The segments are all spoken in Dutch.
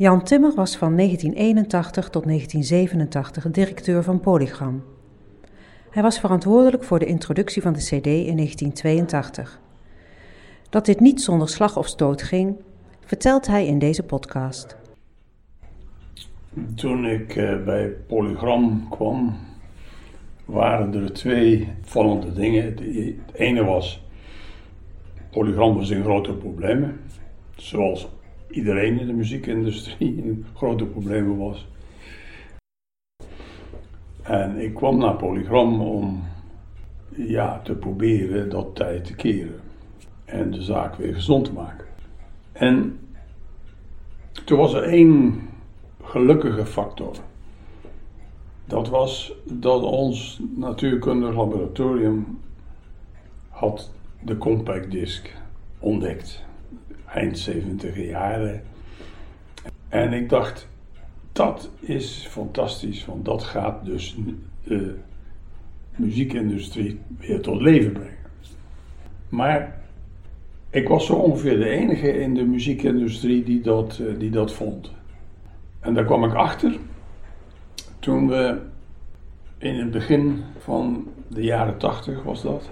Jan Timmer was van 1981 tot 1987 directeur van Polygram. Hij was verantwoordelijk voor de introductie van de CD in 1982. Dat dit niet zonder slag of stoot ging, vertelt hij in deze podcast. Toen ik eh, bij Polygram kwam, waren er twee vallende dingen. Het ene was, Polygram was in grote problemen, zoals iedereen in de muziekindustrie in grote problemen was. En ik kwam naar Polygram om ja, te proberen dat tijd te keren en de zaak weer gezond te maken. En toen was er één gelukkige factor. Dat was dat ons natuurkundig laboratorium had de compact disc ontdekt. Eind 70 jaren. En ik dacht, dat is fantastisch, want dat gaat dus de muziekindustrie weer tot leven brengen. Maar ik was zo ongeveer de enige in de muziekindustrie die dat, eh, die dat vond. En daar kwam ik achter toen we in het begin van de jaren tachtig was dat,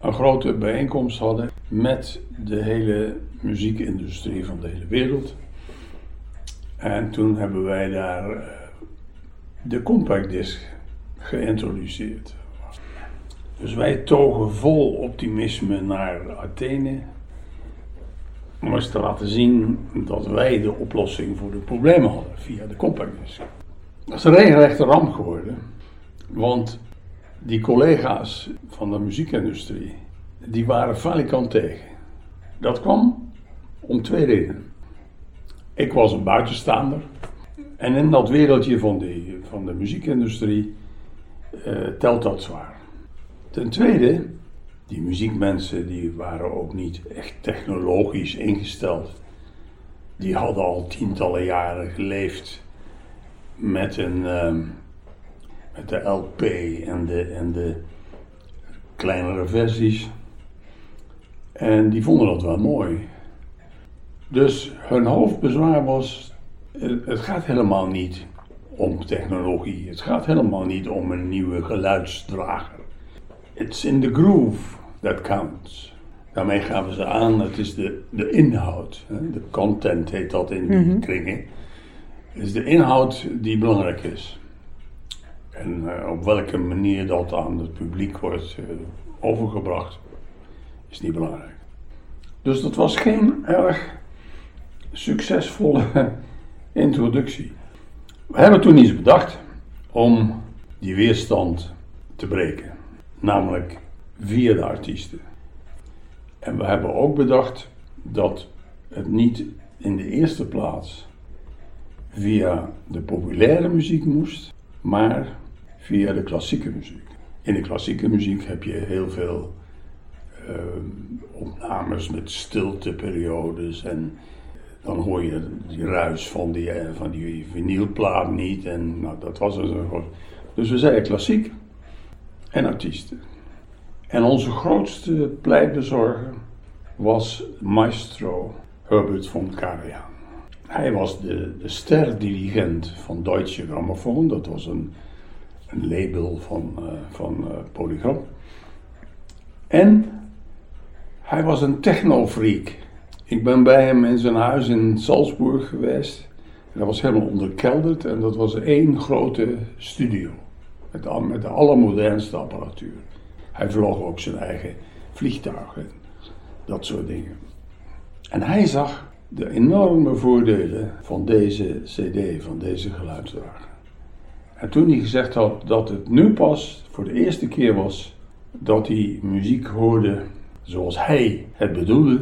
een grote bijeenkomst hadden met de hele muziekindustrie van de hele wereld. En toen hebben wij daar eh, de compact disc geïntroduceerd. Dus wij togen vol optimisme naar Athene. Om eens te laten zien dat wij de oplossing voor de problemen hadden via de compact disc. Dat is een regelrechte ramp geworden. Want die collega's van de muziekindustrie, die waren falikant tegen. Dat kwam om twee redenen. Ik was een buitenstaander. En in dat wereldje van de, van de muziekindustrie uh, telt dat zwaar. Ten tweede, die muziekmensen die waren ook niet echt technologisch ingesteld. Die hadden al tientallen jaren geleefd met, een, met de LP en de, en de kleinere versies. En die vonden dat wel mooi. Dus hun hoofdbezwaar was: het gaat helemaal niet om technologie. Het gaat helemaal niet om een nieuwe geluidsdrager. It's in the groove that counts. Daarmee gaven ze aan, het is de, de inhoud. De content heet dat in die mm kringen. Het is de inhoud die belangrijk is. En uh, op welke manier dat aan het publiek wordt uh, overgebracht, is niet belangrijk. Dus dat was geen erg succesvolle introductie. We hebben toen iets bedacht om die weerstand te breken, namelijk via de artiesten. En we hebben ook bedacht dat het niet in de eerste plaats via de populaire muziek moest, maar via de klassieke muziek. In de klassieke muziek heb je heel veel uh, opnames met stilteperiodes en dan hoor je die ruis van die, eh, van die vinylplaat niet. En nou, dat was dus een Dus we zeiden klassiek en artiesten. En onze grootste pleitbezorger was maestro Herbert von Karajan. Hij was de, de sterdirigent van Deutsche Grammophon. Dat was een, een label van, uh, van uh, Polygram. En hij was een technofreak. Ik ben bij hem in zijn huis in Salzburg geweest. Dat was helemaal onderkelderd en dat was één grote studio. Met de, met de allermodernste apparatuur. Hij vloog ook zijn eigen vliegtuigen. Dat soort dingen. En hij zag de enorme voordelen van deze CD, van deze geluidsdrager. En toen hij gezegd had dat het nu pas voor de eerste keer was dat hij muziek hoorde zoals hij het bedoelde,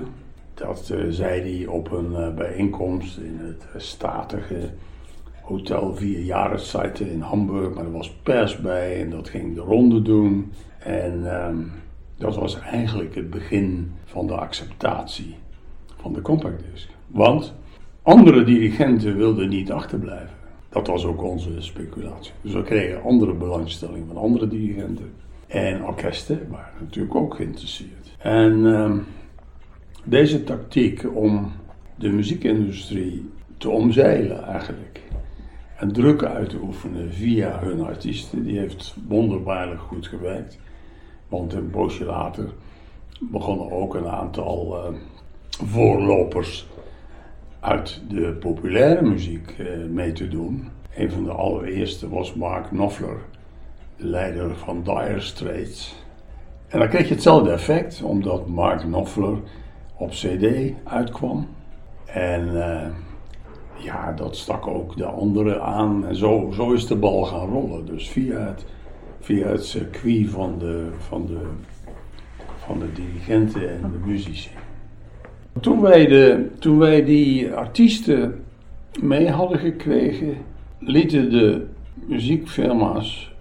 dat uh, zei hij op een uh, bijeenkomst in het uh, statige Hotel Vier in Hamburg. Maar er was pers bij en dat ging de ronde doen. En ehm, dat was eigenlijk het begin van de acceptatie van de compact disc. Want andere dirigenten wilden niet achterblijven. Dat was ook onze speculatie. Dus we kregen andere belangstelling van andere dirigenten. En orkesten waren natuurlijk ook geïnteresseerd. En ehm, deze tactiek om de muziekindustrie te omzeilen eigenlijk. En druk uit te oefenen via hun artiesten. Die heeft wonderbaarlijk goed gewerkt. Want een poosje later begonnen ook een aantal uh, voorlopers uit de populaire muziek uh, mee te doen. Een van de allereerste was Mark Knopfler, de leider van Dire Straits. En dan kreeg je hetzelfde effect, omdat Mark Knopfler op CD uitkwam. En uh, ja, dat stak ook de anderen aan. En zo, zo is de bal gaan rollen. Dus via het, via het circuit van de, van, de, van de dirigenten en de muzici. Toen wij, de, toen wij die artiesten mee hadden gekregen, lieten de muziekfirma's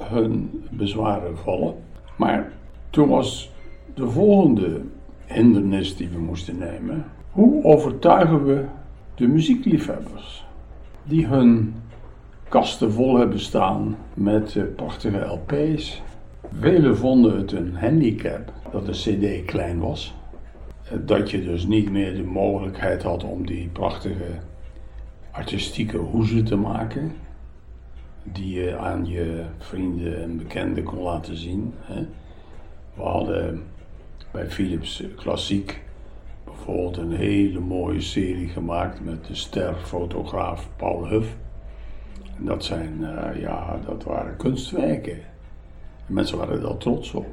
hun bezwaren vallen. Maar toen was de volgende hindernis die we moesten nemen. Hoe overtuigen we de muziekliefhebbers die hun kasten vol hebben staan met eh, prachtige LP's? Velen vonden het een handicap dat de CD klein was. Eh, dat je dus niet meer de mogelijkheid had om die prachtige artistieke hoezen te maken. Die je aan je vrienden en bekenden kon laten zien. We hadden bij Philips Klassiek bijvoorbeeld een hele mooie serie gemaakt met de sterfotograaf Paul Huff. En dat, zijn, uh, ja, dat waren kunstwerken. En mensen waren daar trots op.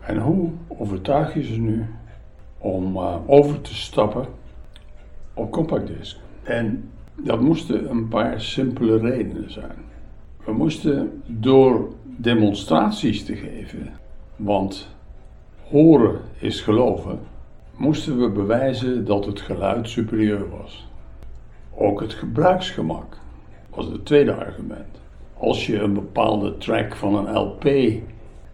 En hoe overtuig je ze nu om uh, over te stappen op compactdisc? En dat moesten een paar simpele redenen zijn. We moesten door demonstraties te geven, want horen is geloven, moesten we bewijzen dat het geluid superieur was. Ook het gebruiksgemak was het tweede argument. Als je een bepaalde track van een LP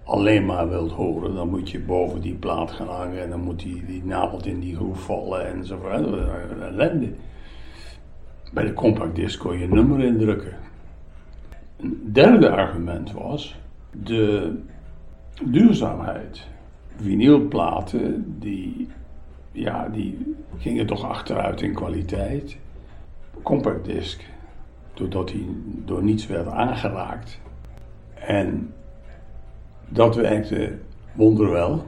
alleen maar wilt horen, dan moet je boven die plaat gaan hangen en dan moet die, die naald in die groef vallen enzovoort. Ellende. Bij de compact disc kon je nummer indrukken. Een derde argument was de duurzaamheid. Vinylplaten die, ja, die gingen toch achteruit in kwaliteit. Compact disc, doordat hij door niets werd aangeraakt. En dat werkte wonderwel.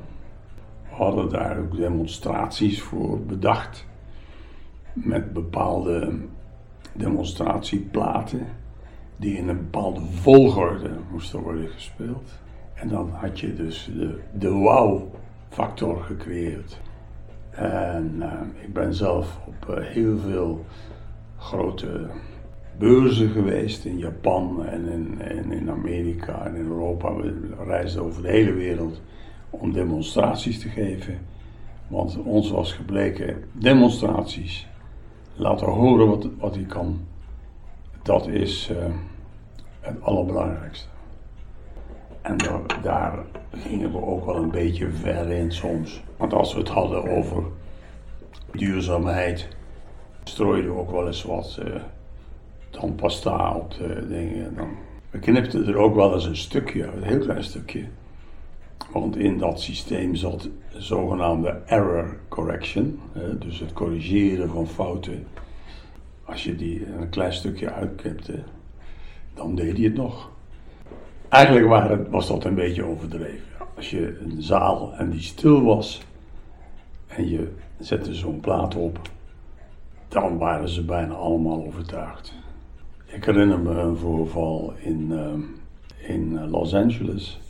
We hadden daar ook demonstraties voor bedacht. Met bepaalde demonstratieplaten die in een bepaalde volgorde moesten worden gespeeld. En dan had je dus de, de wow-factor gecreëerd. En uh, ik ben zelf op uh, heel veel grote beurzen geweest in Japan en in, en in Amerika en in Europa. We reisden over de hele wereld om demonstraties te geven. Want ons was gebleken, demonstraties, laten horen wat, wat hij kan. Dat is uh, het allerbelangrijkste. En daar, daar, gingen we ook wel een beetje ver in soms. Want als we het hadden over duurzaamheid, strooiden we ook wel eens wat uh, tandpasta op de dingen. Dan, we knipten er ook wel eens een stukje een heel klein stukje. Want in dat systeem zat zogenaamde error correction, dus het corrigeren van fouten. Als je die een klein stukje uitknipte, dan deed hij het nog. Eigenlijk was dat een beetje overdreven. Als je een zaal en die stil was en je zette zo'n plaat op, dan waren ze bijna allemaal overtuigd. Ik herinner me een voorval in, uh, in Los Angeles.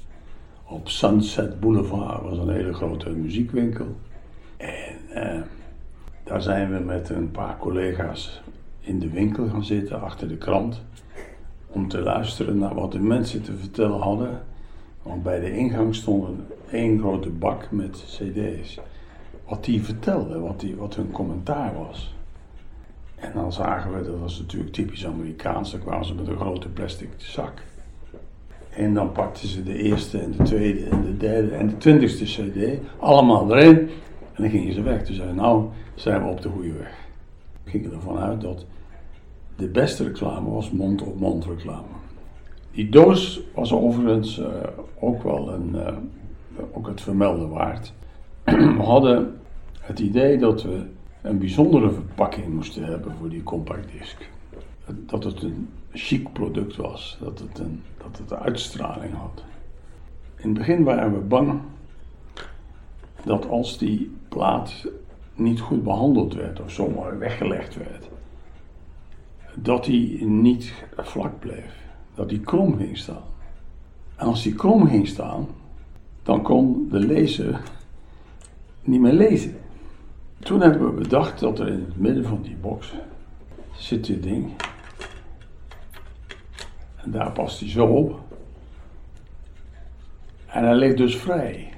Op Sunset Boulevard was een hele grote muziekwinkel. En uh, daar zijn we met een paar collega's in de winkel gaan zitten, achter de krant om te luisteren naar wat de mensen te vertellen hadden. Want bij de ingang stond één grote bak met cd's. Wat die vertelden, wat, die, wat hun commentaar was. En dan zagen we, dat was natuurlijk typisch Amerikaans, dan kwamen ze met een grote plastic zak. En dan pakten ze de eerste en de tweede en de derde en de twintigste cd, allemaal erin. En dan gingen ze weg. Toen zeiden nou zijn we op de goede weg. We gingen ervan uit dat de beste reclame was mond-op-mond reclame. Die doos was overigens uh, ook wel een, uh, ook het vermelden waard. we hadden het idee dat we een bijzondere verpakking moesten hebben voor die compact disc. Dat het een chic product was, dat het, een, dat het uitstraling had. In het begin waren we bang dat als die plaat niet goed behandeld werd of zomaar weggelegd werd, dat die niet vlak bleef, dat die krom ging staan. En als die krom ging staan, dan kon de lezer niet meer lezen. Toen hebben we bedacht dat er in het midden van die box zit dit ding. En daar past hij zo op. En hij ligt dus vrij.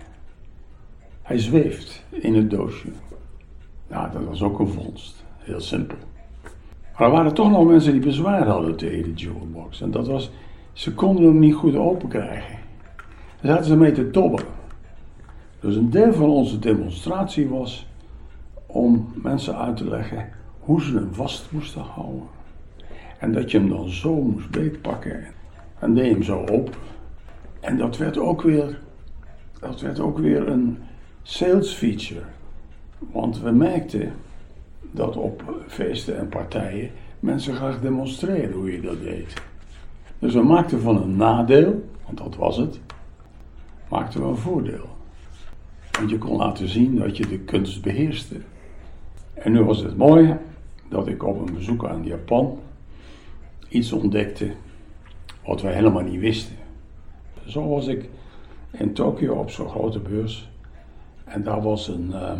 Hij zweeft in het doosje. Nou, dat was ook een vondst. Heel simpel. Maar er waren toch nog mensen die bezwaar hadden tegen de jewelbox. En dat was, ze konden hem niet goed open krijgen. Daar zaten ze mee te tobben. Dus een deel van onze demonstratie was om mensen uit te leggen hoe ze hem vast moesten houden. En dat je hem dan zo moest beetpakken. En deed hem zo op. En dat werd ook weer, dat werd ook weer een sales feature. Want we merkten dat op feesten en partijen mensen graag demonstreren hoe je dat deed. Dus we maakten van een nadeel, want dat was het, maakten we een voordeel. Want je kon laten zien dat je de kunst beheerste. En nu was het mooie dat ik op een bezoek aan Japan iets ontdekte wat wij helemaal niet wisten. Zo was ik in Tokio op zo'n grote beurs en daar was een, uh,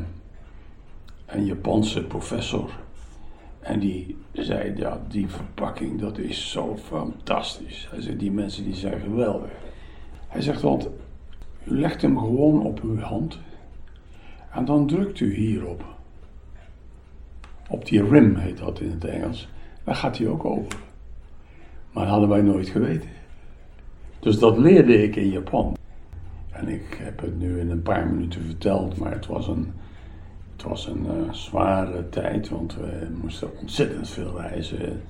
een Japanse professor. En die zei, ja, die verpakking, dat is zo fantastisch. Hij zei, die mensen die zijn geweldig. Hij zegt, want u legt hem gewoon op uw hand en dan drukt u hierop. Op die rim heet dat in het Engels. Dan gaat hij ook open. Maar dat hadden wij nooit geweten. Dus dat leerde ik in Japan. En ik heb het nu in een paar minuten verteld, maar het was een, het was een uh, zware tijd, want we moesten ontzettend veel reizen,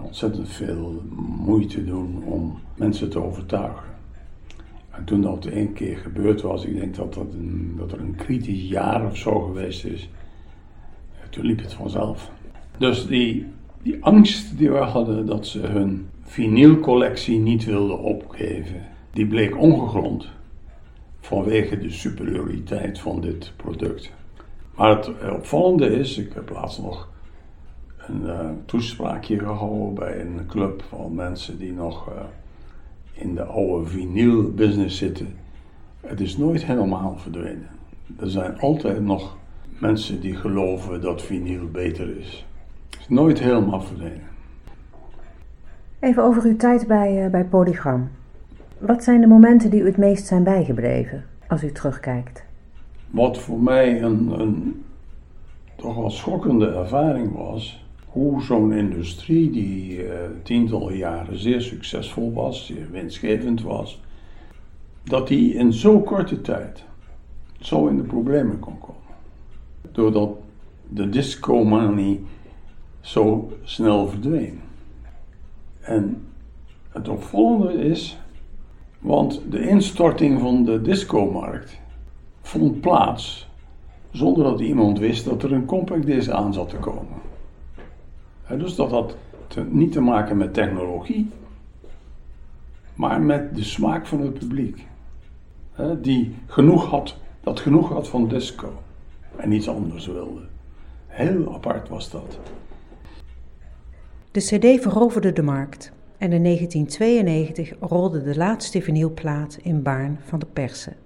ontzettend veel moeite doen om mensen te overtuigen. En toen dat één keer gebeurd was, ik denk dat, dat, een, dat er een kritisch jaar of zo geweest is, toen liep het vanzelf. Dus die, die angst die we hadden dat ze hun vinylcollectie niet wilden opgeven, die bleek ongegrond vanwege de superioriteit van dit product. Maar het opvallende is, ik heb laatst nog een uh, toespraakje gehouden bij een club van mensen die nog uh, in de oude vinyl business zitten. Het is nooit helemaal verdwenen. Er zijn altijd nog mensen die geloven dat vinyl beter is. Is nooit helemaal verdwenen. Even over uw tijd bij, uh, bij Polygram. Wat zijn de momenten die u het meest zijn bijgebleven als u terugkijkt? Wat voor mij een, een toch wel schokkende ervaring was, hoe zo'n industrie die uh, tientallen jaren zeer succesvol was, zeer winstgevend was, dat die in zo'n korte tijd zo in de problemen kon komen. Doordat de discomanie zo snel verdween. En het opvallende is want de instorting van de discomarkt vond plaats zonder dat iemand wist dat er een compact disc aan zat te komen. dus dat had te, niet te maken met technologie, maar met de smaak van het publiek. die genoeg had, dat genoeg had van disco en iets anders wilde. Heel apart was dat. De CD veroverde de markt en in 1992 rolde de laatste vinylplaat in Baarn van de persen.